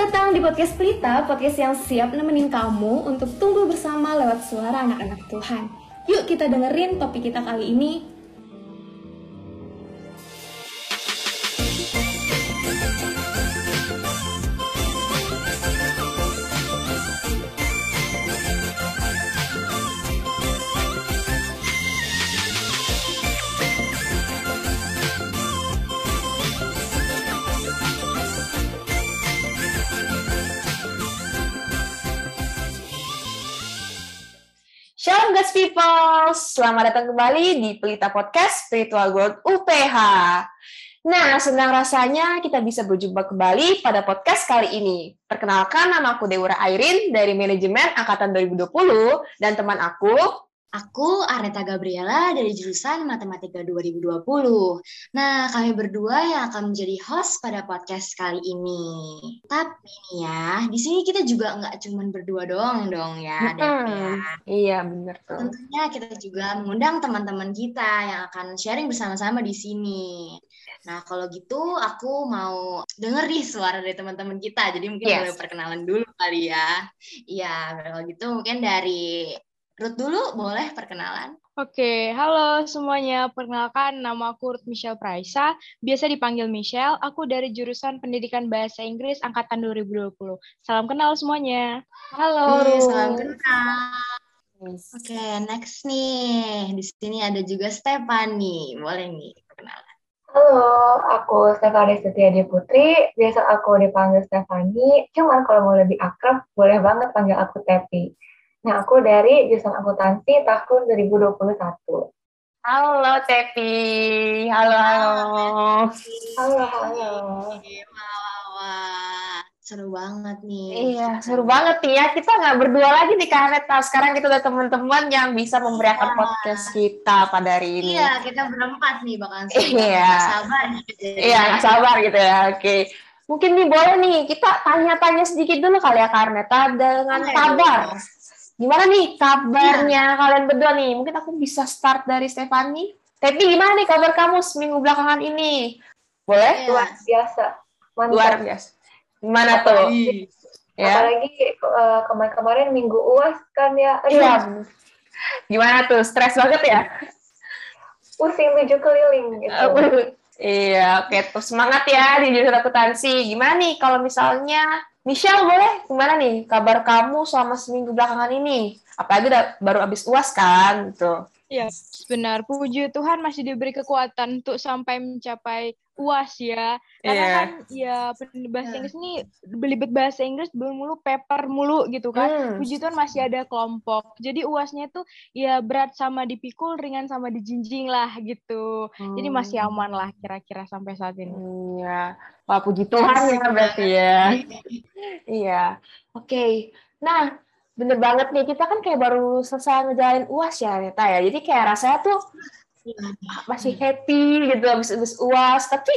datang di podcast Pelita, podcast yang siap nemenin kamu untuk tumbuh bersama lewat suara anak-anak Tuhan. Yuk kita dengerin topik kita kali ini, Shalom guys people, selamat datang kembali di Pelita Podcast Spiritual World UPH. Nah, senang rasanya kita bisa berjumpa kembali pada podcast kali ini. Perkenalkan, nama aku Dewa Airin dari Manajemen Angkatan 2020 dan teman aku Aku Areta Gabriela dari jurusan Matematika 2020. Nah, kami berdua yang akan menjadi host pada podcast kali ini. Tapi nih ya, di sini kita juga nggak cuma berdua doang dong ya, Dep, ya. Iya, bener tuh. Tentunya kita juga mengundang teman-teman kita yang akan sharing bersama-sama di sini. Nah, kalau gitu aku mau denger nih suara dari teman-teman kita. Jadi mungkin Yes. boleh perkenalan dulu kali ya. Iya, kalau gitu mungkin dari Ruth dulu boleh perkenalan. Oke, halo semuanya. Perkenalkan, nama aku Ruth Michelle Praisa. Biasa dipanggil Michelle. Aku dari jurusan Pendidikan Bahasa Inggris Angkatan 2020. Salam kenal semuanya. Halo, Ruth. salam kenal. Oke, next nih. Di sini ada juga Stephanie. Boleh nih perkenalan. Halo, aku Stefani Setiadi Putri. Biasa aku dipanggil Stefani. Cuman kalau mau lebih akrab, boleh banget panggil aku Tepi. Nah, aku dari jurusan akuntansi tahun 2021. Halo, Tepi. Halo, halo. Halo, halo. Wah, wah, wah. Seru banget nih. Iya, seru banget nih ya. Kita nggak berdua lagi nih, Kak Neta. Sekarang kita udah teman-teman yang bisa memberiakan Iya. podcast kita pada hari ini. Iya, kita berempat nih bakalan seru Iya. Sabar nih. Iya, nggak sabar gitu ya. Oke. Mungkin nih boleh nih, kita tanya-tanya sedikit dulu kali ya, Karneta, dengan kabar. Gimana nih kabarnya Iya. kalian berdua nih? Mungkin aku bisa start dari Stefani. Tapi gimana nih kabar kamu seminggu belakangan ini? Boleh? Iya. Luar biasa. Mantap. Luar biasa. Gimana tuh? Ih, Ya. Apalagi eh, kemarin-kemarin minggu UAS kan ya. Iya. Gimana tuh? Stres banget ya? pusing tujuh keliling gitu. iya, oke. Terus semangat ya di jurusan akuntansi. Gimana nih kalau misalnya Michelle boleh? Gimana nih kabar kamu selama seminggu belakangan ini? Apalagi udah baru habis uas kan, gitu. Iya, benar. Puji Tuhan masih diberi kekuatan untuk sampai mencapai UAS ya. Karena Iya. kan ya bahasa Inggris ini belibet bahasa Inggris belum mulu paper mulu gitu kan. Hmm. Puji Tuhan masih ada kelompok. Jadi UASnya tuh ya berat sama dipikul, ringan sama dijinjing lah gitu. Jadi masih Hmm. aman lah kira-kira sampai saat ini. Iya. Wah, puji Tuhan ya berarti ya. Iya. Oke. Nah, bener banget nih. Kita kan kayak baru selesai ngejalanin UAS ya, Neta ya. Jadi kayak rasanya tuh masih happy gitu habis habis UAS. Tapi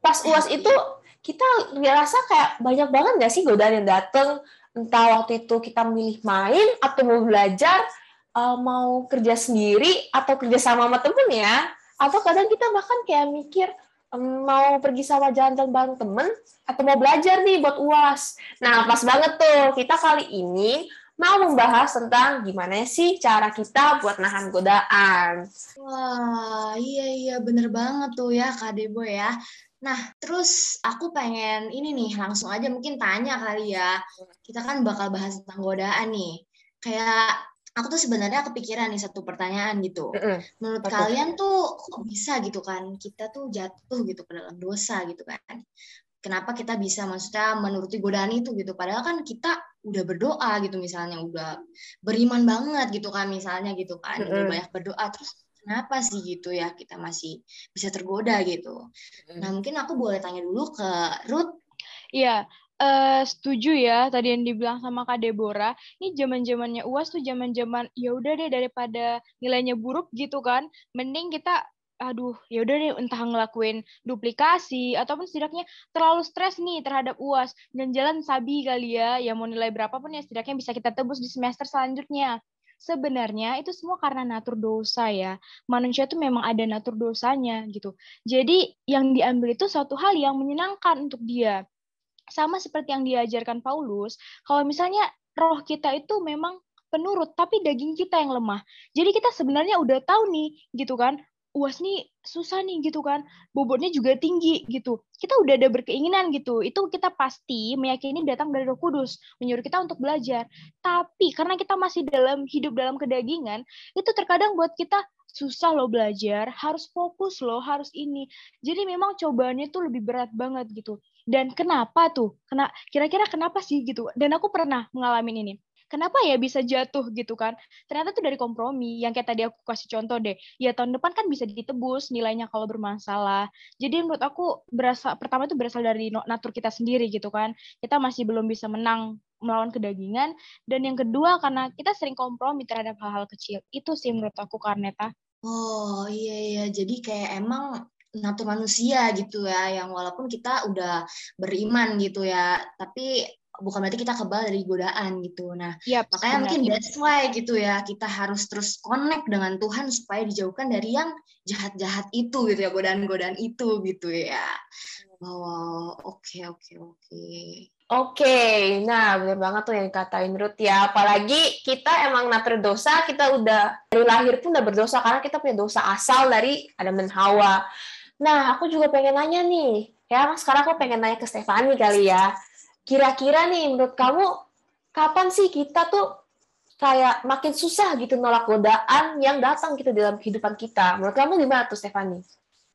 pas UAS itu kita ngerasa kayak banyak banget nggak sih godaan yang dateng. Entah waktu itu kita milih main atau mau belajar, eh, mau kerja sendiri atau kerja sama sama temen ya. Atau kadang kita bahkan kayak mikir, mau pergi sama jalan-jalan bareng temen atau mau belajar nih buat UAS. Nah, pas banget tuh. Kita kali ini mau membahas tentang gimana sih cara kita buat nahan godaan. Wah, iya iya bener banget tuh ya Kak Debo ya. Nah, terus aku pengen ini nih langsung aja mungkin tanya kali ya. Kita kan bakal bahas tentang godaan nih. Kayak aku tuh sebenarnya kepikiran nih satu pertanyaan gitu. Menurut kalian tuh kok bisa gitu kan kita tuh jatuh gitu ke dalam dosa gitu kan. Kenapa kita bisa maksudnya menuruti godaan itu gitu padahal kan kita udah berdoa gitu misalnya udah beriman banget gitu kan misalnya gitu kan udah Mm-mm. banyak berdoa terus kenapa sih gitu ya kita masih bisa tergoda gitu. Nah, mungkin aku boleh tanya dulu ke Ruth. Iya, eh setuju ya tadi yang dibilang sama Kak Deborah. Ini zaman-zamannya UAS tuh zaman-zaman ya udah deh daripada nilainya buruk gitu kan. Mending kita aduh ya udah deh entah ngelakuin duplikasi ataupun setidaknya terlalu stres nih terhadap UAS dan jalan sabi kali ya ya mau nilai berapapun ya setidaknya bisa kita tebus di semester selanjutnya. Sebenarnya itu semua karena natur dosa ya. Manusia tuh memang ada natur dosanya gitu. Jadi yang diambil itu suatu hal yang menyenangkan untuk dia. Sama seperti yang diajarkan Paulus, kalau misalnya roh kita itu memang penurut, tapi daging kita yang lemah. Jadi kita sebenarnya udah tahu nih, gitu kan, uas nih susah nih gitu kan. Bobotnya juga tinggi gitu. Kita udah ada berkeinginan gitu. Itu kita pasti meyakini datang dari Roh Kudus menyuruh kita untuk belajar. Tapi karena kita masih dalam hidup dalam kedagingan itu terkadang buat kita susah loh belajar harus fokus loh harus ini. Jadi memang cobaannya tuh lebih berat banget gitu. Dan kenapa tuh? Kena kira-kira kenapa sih gitu? Dan aku pernah mengalami ini kenapa ya bisa jatuh gitu kan? Ternyata tuh dari kompromi yang kayak tadi aku kasih contoh deh. Ya tahun depan kan bisa ditebus nilainya kalau bermasalah. Jadi menurut aku berasal pertama itu berasal dari natur kita sendiri gitu kan. Kita masih belum bisa menang melawan kedagingan. Dan yang kedua karena kita sering kompromi terhadap hal-hal kecil. Itu sih menurut aku Karneta. Oh iya iya. Jadi kayak emang natur manusia gitu ya yang walaupun kita udah beriman gitu ya tapi bukan berarti kita kebal dari godaan gitu. Nah, yep, makanya benar. mungkin that's why gitu ya, kita harus terus connect dengan Tuhan supaya dijauhkan dari yang jahat-jahat itu gitu ya, godaan-godaan itu gitu ya. Oh, oke oke oke. Oke, nah benar banget tuh yang katain Ruth ya. Apalagi kita emang natur dosa, kita udah dari lahir pun udah berdosa karena kita punya dosa asal dari Adam dan Hawa. Nah, aku juga pengen nanya nih, ya sekarang aku pengen nanya ke Stefani kali ya Kira-kira nih menurut kamu kapan sih kita tuh kayak makin susah gitu nolak godaan yang datang gitu dalam kehidupan kita. Menurut kamu gimana tuh Stefani?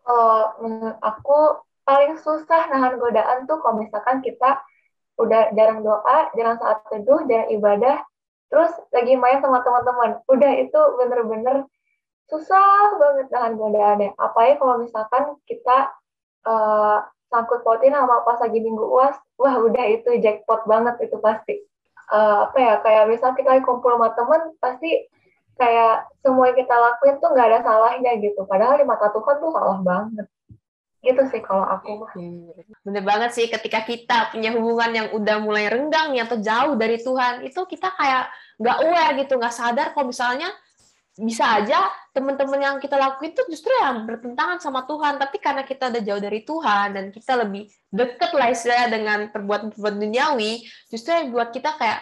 Oh, aku paling susah nahan godaan tuh kalau misalkan kita udah jarang doa, jarang saat teduh, jarang ibadah, terus lagi main sama teman-teman. Udah itu bener-bener susah banget nahan godaannya. Apalagi kalau misalkan kita uh, sangkut pautin sama pas lagi minggu uas wah udah itu jackpot banget itu pasti. Uh, apa ya kayak misal kita kumpul sama temen pasti kayak semua yang kita lakuin tuh nggak ada salahnya gitu. Padahal di mata Tuhan tuh salah banget. Gitu sih kalau aku bener banget sih ketika kita punya hubungan yang udah mulai renggang atau jauh dari Tuhan itu kita kayak nggak aware gitu nggak sadar kalau misalnya bisa aja teman-teman yang kita lakuin itu justru yang bertentangan sama Tuhan. Tapi karena kita udah jauh dari Tuhan dan kita lebih deket lah istilahnya dengan perbuatan-perbuatan duniawi justru yang buat kita kayak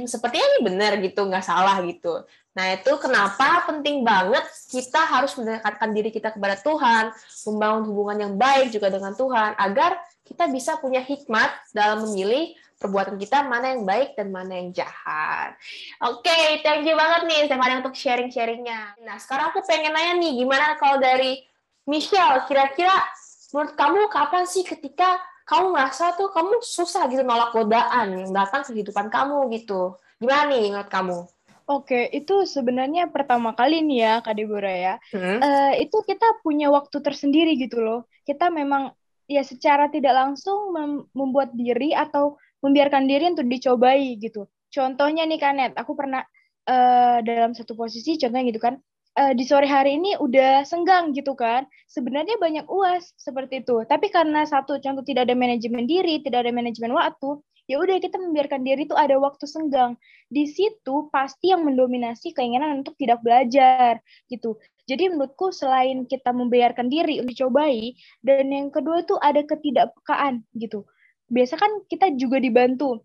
hmm, sepertinya ini benar gitu nggak salah gitu. Nah itu kenapa penting banget kita harus mendekatkan diri kita kepada Tuhan membangun hubungan yang baik juga dengan Tuhan agar kita bisa punya hikmat dalam memilih perbuatan kita mana yang baik dan mana yang jahat. Oke, okay, thank you banget nih Stefani untuk sharing-sharingnya. Nah, sekarang aku pengen nanya nih, gimana kalau dari Michelle, kira-kira menurut kamu kapan sih ketika kamu merasa tuh kamu susah gitu nolak godaan yang datang ke kehidupan kamu gitu? Gimana nih menurut kamu? Oke, itu sebenarnya pertama kali nih ya, Kak Deborah ya. Hmm? Uh, itu kita punya waktu tersendiri gitu loh. Kita memang ya secara tidak langsung membuat diri atau membiarkan diri untuk dicobai gitu. Contohnya nih Kanet, aku pernah uh, dalam satu posisi contohnya gitu kan, uh, di sore hari ini udah senggang gitu kan. Sebenarnya banyak uas seperti itu. Tapi karena satu contoh tidak ada manajemen diri, tidak ada manajemen waktu, ya udah kita membiarkan diri itu ada waktu senggang. Di situ pasti yang mendominasi keinginan untuk tidak belajar gitu. Jadi menurutku selain kita membiarkan diri untuk dicobai, dan yang kedua itu ada ketidakpekaan gitu biasa kan kita juga dibantu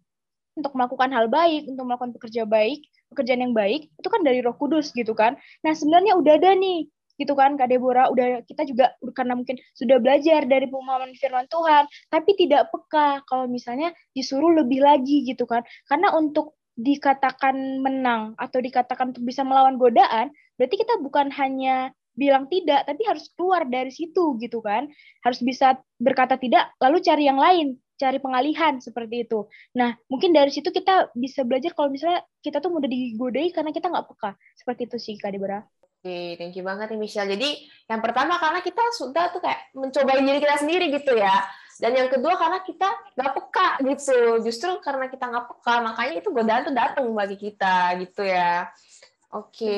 untuk melakukan hal baik, untuk melakukan pekerja baik, pekerjaan yang baik, itu kan dari Roh Kudus gitu kan. Nah, sebenarnya udah ada nih gitu kan Kak Deborah. Udah kita juga karena mungkin sudah belajar dari pemahaman firman Tuhan tapi tidak peka kalau misalnya disuruh lebih lagi gitu kan. Karena untuk dikatakan menang atau dikatakan bisa melawan godaan berarti kita bukan hanya bilang tidak tapi harus keluar dari situ gitu kan. Harus bisa berkata tidak lalu cari yang lain cari pengalihan seperti itu. Nah, mungkin dari situ kita bisa belajar kalau misalnya kita tuh mudah digodai karena kita nggak peka. Seperti itu sih, Kak Debra. Oke, thank you banget nih Michelle. Jadi yang pertama karena kita sudah tuh kayak mencoba diri kita sendiri gitu ya. Dan yang kedua karena kita nggak peka gitu. Justru karena kita nggak peka, makanya itu godaan tuh datang bagi kita gitu ya. Oke,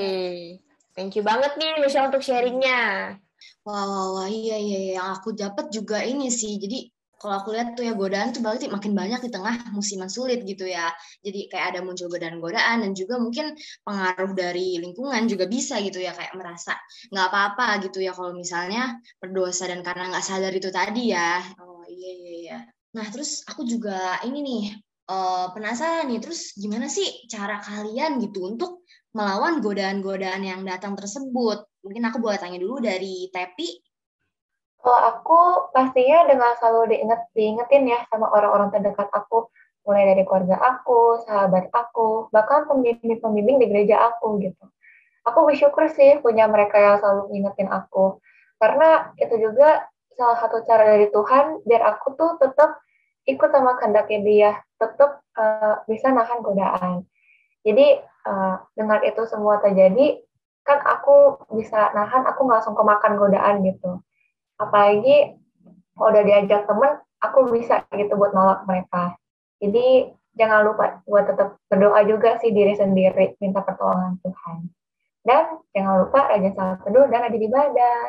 thank you banget nih Michelle untuk sharingnya. Wah, wah, wah, iya, iya, iya. yang aku dapat juga ini sih. Jadi kalau aku lihat tuh ya godaan tuh berarti makin banyak di tengah musiman sulit gitu ya. Jadi kayak ada muncul godaan-godaan dan juga mungkin pengaruh dari lingkungan juga bisa gitu ya kayak merasa nggak apa-apa gitu ya kalau misalnya berdosa dan karena nggak sadar itu tadi ya. Oh iya iya iya. Nah, terus aku juga ini nih uh, penasaran nih, terus gimana sih cara kalian gitu untuk melawan godaan-godaan yang datang tersebut? Mungkin aku boleh tanya dulu dari Tepi. Kalau aku pastinya dengan selalu diinget, diingetin ya sama orang-orang terdekat aku, mulai dari keluarga aku, sahabat aku, bahkan pembimbing-pembimbing di gereja aku gitu. Aku bersyukur sih punya mereka yang selalu ingetin aku. Karena itu juga salah satu cara dari Tuhan biar aku tuh tetap ikut sama kehendaknya dia, tetap uh, bisa nahan godaan. Jadi uh, dengan itu semua terjadi, kan aku bisa nahan, aku nggak langsung kemakan godaan gitu apalagi kalau udah diajak temen aku bisa gitu buat nolak mereka. Jadi jangan lupa buat tetap berdoa juga sih diri sendiri minta pertolongan Tuhan. Dan jangan lupa rajin salat teduh dan rajin ibadah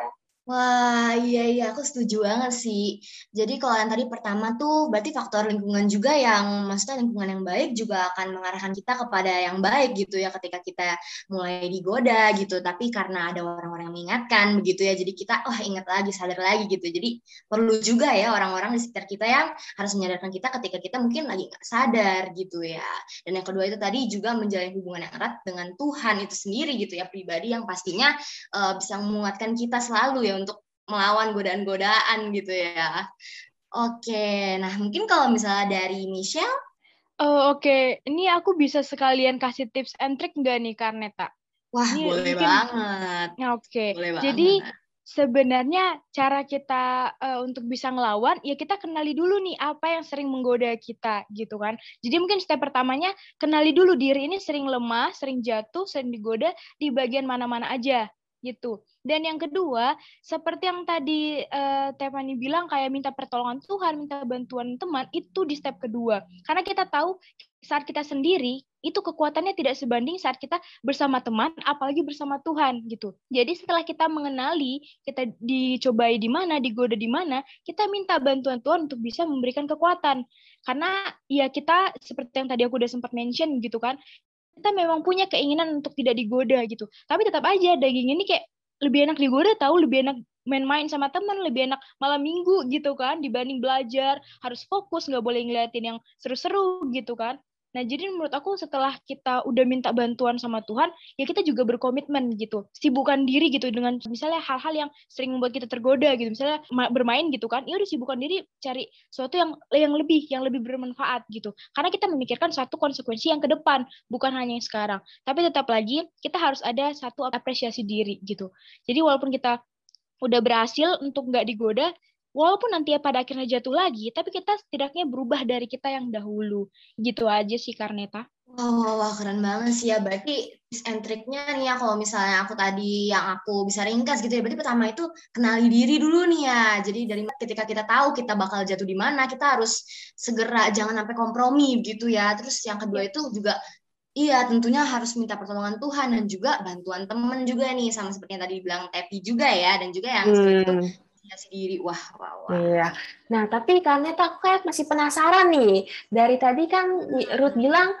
Wah, iya iya aku setuju banget sih. Jadi kalau yang tadi pertama tuh berarti faktor lingkungan juga yang maksudnya lingkungan yang baik juga akan mengarahkan kita kepada yang baik gitu ya ketika kita mulai digoda gitu. Tapi karena ada orang-orang yang mengingatkan begitu ya, jadi kita oh, ingat lagi, sadar lagi gitu. Jadi perlu juga ya orang-orang di sekitar kita yang harus menyadarkan kita ketika kita mungkin lagi nggak sadar gitu ya. Dan yang kedua itu tadi juga menjalin hubungan yang erat dengan Tuhan itu sendiri gitu ya pribadi yang pastinya uh, bisa menguatkan kita selalu ya untuk melawan godaan-godaan gitu ya. Oke, nah mungkin kalau misalnya dari Michelle? Oh, Oke, okay. ini aku bisa sekalian kasih tips and trick nggak nih Karneta? Wah, ini boleh mungkin... banget. Oke, okay. jadi sebenarnya cara kita uh, untuk bisa ngelawan ya kita kenali dulu nih apa yang sering menggoda kita gitu kan jadi mungkin step pertamanya kenali dulu diri ini sering lemah sering jatuh sering digoda di bagian mana-mana aja gitu. Dan yang kedua, seperti yang tadi uh, bilang kayak minta pertolongan Tuhan, minta bantuan teman, itu di step kedua. Karena kita tahu saat kita sendiri itu kekuatannya tidak sebanding saat kita bersama teman, apalagi bersama Tuhan gitu. Jadi setelah kita mengenali, kita dicobai di mana, digoda di mana, kita minta bantuan Tuhan untuk bisa memberikan kekuatan. Karena ya kita seperti yang tadi aku udah sempat mention gitu kan, kita memang punya keinginan untuk tidak digoda gitu. Tapi tetap aja daging ini kayak lebih enak digoda tahu lebih enak main-main sama teman lebih enak malam minggu gitu kan dibanding belajar harus fokus nggak boleh ngeliatin yang seru-seru gitu kan Nah, jadi menurut aku setelah kita udah minta bantuan sama Tuhan, ya kita juga berkomitmen gitu. Sibukkan diri gitu dengan misalnya hal-hal yang sering membuat kita tergoda gitu. Misalnya bermain gitu kan, ya udah sibukkan diri cari sesuatu yang yang lebih yang lebih bermanfaat gitu. Karena kita memikirkan satu konsekuensi yang ke depan, bukan hanya yang sekarang. Tapi tetap lagi kita harus ada satu apresiasi diri gitu. Jadi walaupun kita udah berhasil untuk nggak digoda, walaupun nanti ya pada akhirnya jatuh lagi, tapi kita setidaknya berubah dari kita yang dahulu. Gitu aja sih Karneta. Wah, wah, wah, keren banget sih ya. Berarti tips and triknya nih ya, kalau misalnya aku tadi yang aku bisa ringkas gitu ya, berarti pertama itu kenali diri dulu nih ya. Jadi dari ketika kita tahu kita bakal jatuh di mana, kita harus segera jangan sampai kompromi gitu ya. Terus yang kedua itu juga Iya, tentunya harus minta pertolongan Tuhan dan juga bantuan temen juga nih, sama seperti yang tadi bilang Tepi juga ya, dan juga yang hmm sendiri. Wah, wah, wah. Iya. Nah, tapi karena aku kayak masih penasaran nih. Dari tadi kan Ruth bilang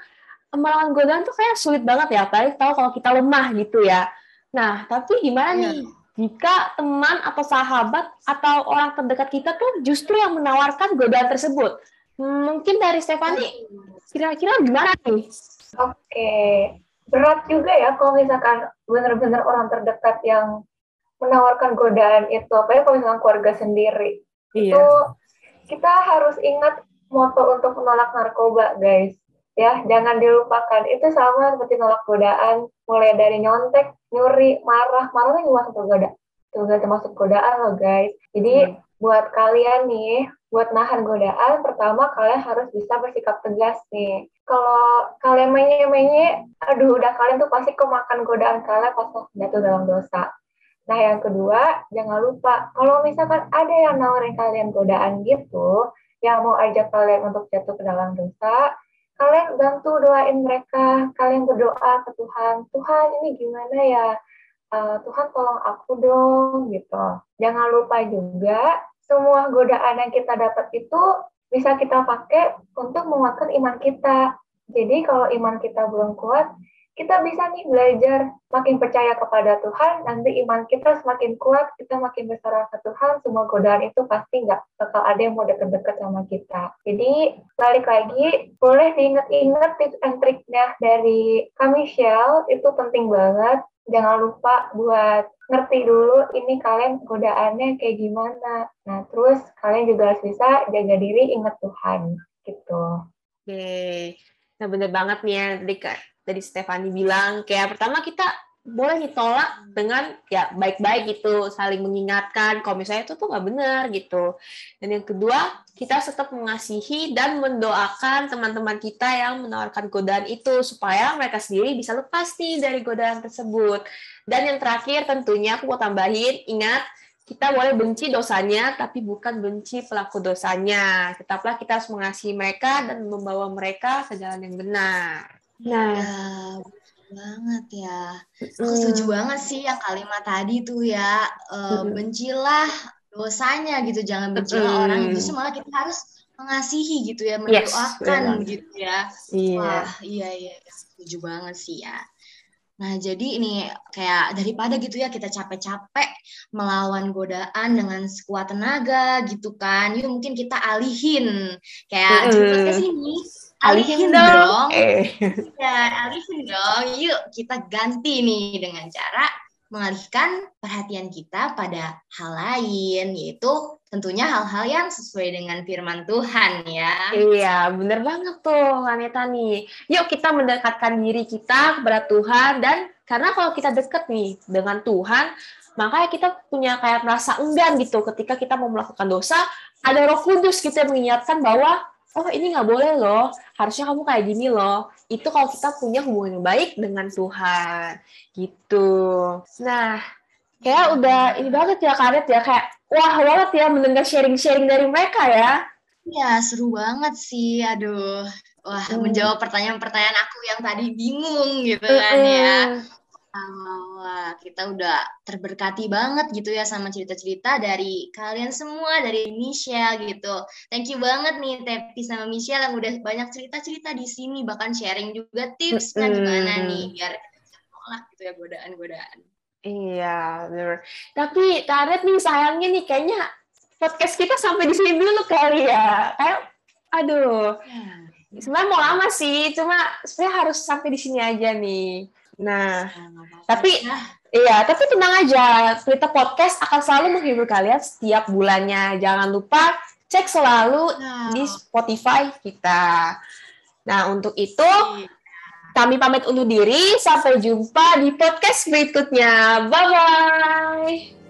melawan godaan tuh kayak sulit banget ya, apalagi tahu kalau kita lemah gitu ya. Nah, tapi gimana iya. nih jika teman atau sahabat atau orang terdekat kita tuh justru yang menawarkan godaan tersebut? Mungkin dari Stefani, kira-kira gimana nih? Oke, berat juga ya kalau misalkan benar-benar orang terdekat yang menawarkan godaan itu apa ya kalau misalnya keluarga sendiri. Iya. itu kita harus ingat moto untuk menolak narkoba guys. Ya jangan dilupakan. Itu sama seperti nolak godaan mulai dari nyontek nyuri marah. Marah itu masuk godaan juga termasuk godaan loh guys. Jadi hmm. buat kalian nih buat nahan godaan pertama kalian harus bisa bersikap tegas nih. Kalau kalian menye-menye aduh udah kalian tuh pasti kemakan godaan kalian pas jatuh dalam dosa Nah, yang kedua, jangan lupa kalau misalkan ada yang nawarin kalian godaan gitu, yang mau ajak kalian untuk jatuh ke dalam dosa, kalian bantu doain mereka, kalian berdoa ke Tuhan, Tuhan ini gimana ya? Uh, Tuhan tolong aku dong gitu. Jangan lupa juga semua godaan yang kita dapat itu bisa kita pakai untuk menguatkan iman kita. Jadi kalau iman kita belum kuat, kita bisa nih belajar makin percaya kepada Tuhan, nanti iman kita semakin kuat, kita makin berserah ke Tuhan, semua godaan itu pasti nggak bakal ada yang mau deket-deket sama kita. Jadi, balik lagi, boleh diingat-ingat tips and triknya dari kami Shell, itu penting banget. Jangan lupa buat ngerti dulu ini kalian godaannya kayak gimana. Nah, terus kalian juga harus bisa jaga diri, ingat Tuhan, gitu. Oke, nah bener banget nih ya Tadi Stefani bilang kayak pertama kita boleh ditolak dengan ya baik-baik gitu saling mengingatkan kalau misalnya itu tuh nggak benar gitu. Dan yang kedua kita tetap mengasihi dan mendoakan teman-teman kita yang menawarkan godaan itu supaya mereka sendiri bisa lepas nih dari godaan tersebut. Dan yang terakhir tentunya aku mau tambahin ingat kita boleh benci dosanya tapi bukan benci pelaku dosanya. Tetaplah kita harus mengasihi mereka dan membawa mereka ke jalan yang benar Nah, ya, banget ya. Aku setuju banget sih yang kalimat tadi tuh ya, uh, bencilah dosanya gitu, jangan bencilah orang. Justru malah kita harus mengasihi gitu ya, mendoakan yes, gitu ya. Iya. Wah, iya iya, setuju banget sih ya. Nah, jadi ini kayak daripada gitu ya kita capek-capek melawan godaan dengan sekuat tenaga gitu kan. Yuk mungkin kita alihin kayak mm. ke sini alihin dong. Eh. Ya, alihin dong. Yuk kita ganti nih dengan cara mengalihkan perhatian kita pada hal lain, yaitu tentunya hal-hal yang sesuai dengan firman Tuhan ya. Iya, bener banget tuh Aneta nih. Yuk kita mendekatkan diri kita kepada Tuhan dan karena kalau kita deket nih dengan Tuhan, makanya kita punya kayak merasa enggan gitu ketika kita mau melakukan dosa, ada roh kudus gitu yang mengingatkan bahwa oh ini nggak boleh loh, harusnya kamu kayak gini loh. Itu kalau kita punya hubungan yang baik dengan Tuhan, gitu. Nah, kayak udah ini banget ya Karet ya, kayak wah banget ya mendengar sharing-sharing dari mereka ya. Iya, seru banget sih. Aduh, wah hmm. menjawab pertanyaan-pertanyaan aku yang tadi bingung gitu kan uh, ya. Wah, kita udah terberkati banget gitu ya sama cerita-cerita dari kalian semua, dari Michelle gitu. Thank you banget nih Tepi sama Michelle yang udah banyak cerita-cerita di sini, bahkan sharing juga tips kan gimana nih biar nolak gitu ya godaan-godaan. Iya, benar. Tapi Taret nih sayangnya nih kayaknya podcast kita sampai di sini dulu kali ya. Kayak aduh. Ya. Sebenarnya mau lama sih, cuma saya harus sampai di sini aja nih. Nah, nah tapi iya, tapi tenang aja, Twitter Podcast akan selalu menghibur kalian setiap bulannya. Jangan lupa cek selalu nah. di Spotify kita. Nah, untuk itu iya. kami pamit undur diri. Sampai jumpa di podcast berikutnya. Bye bye.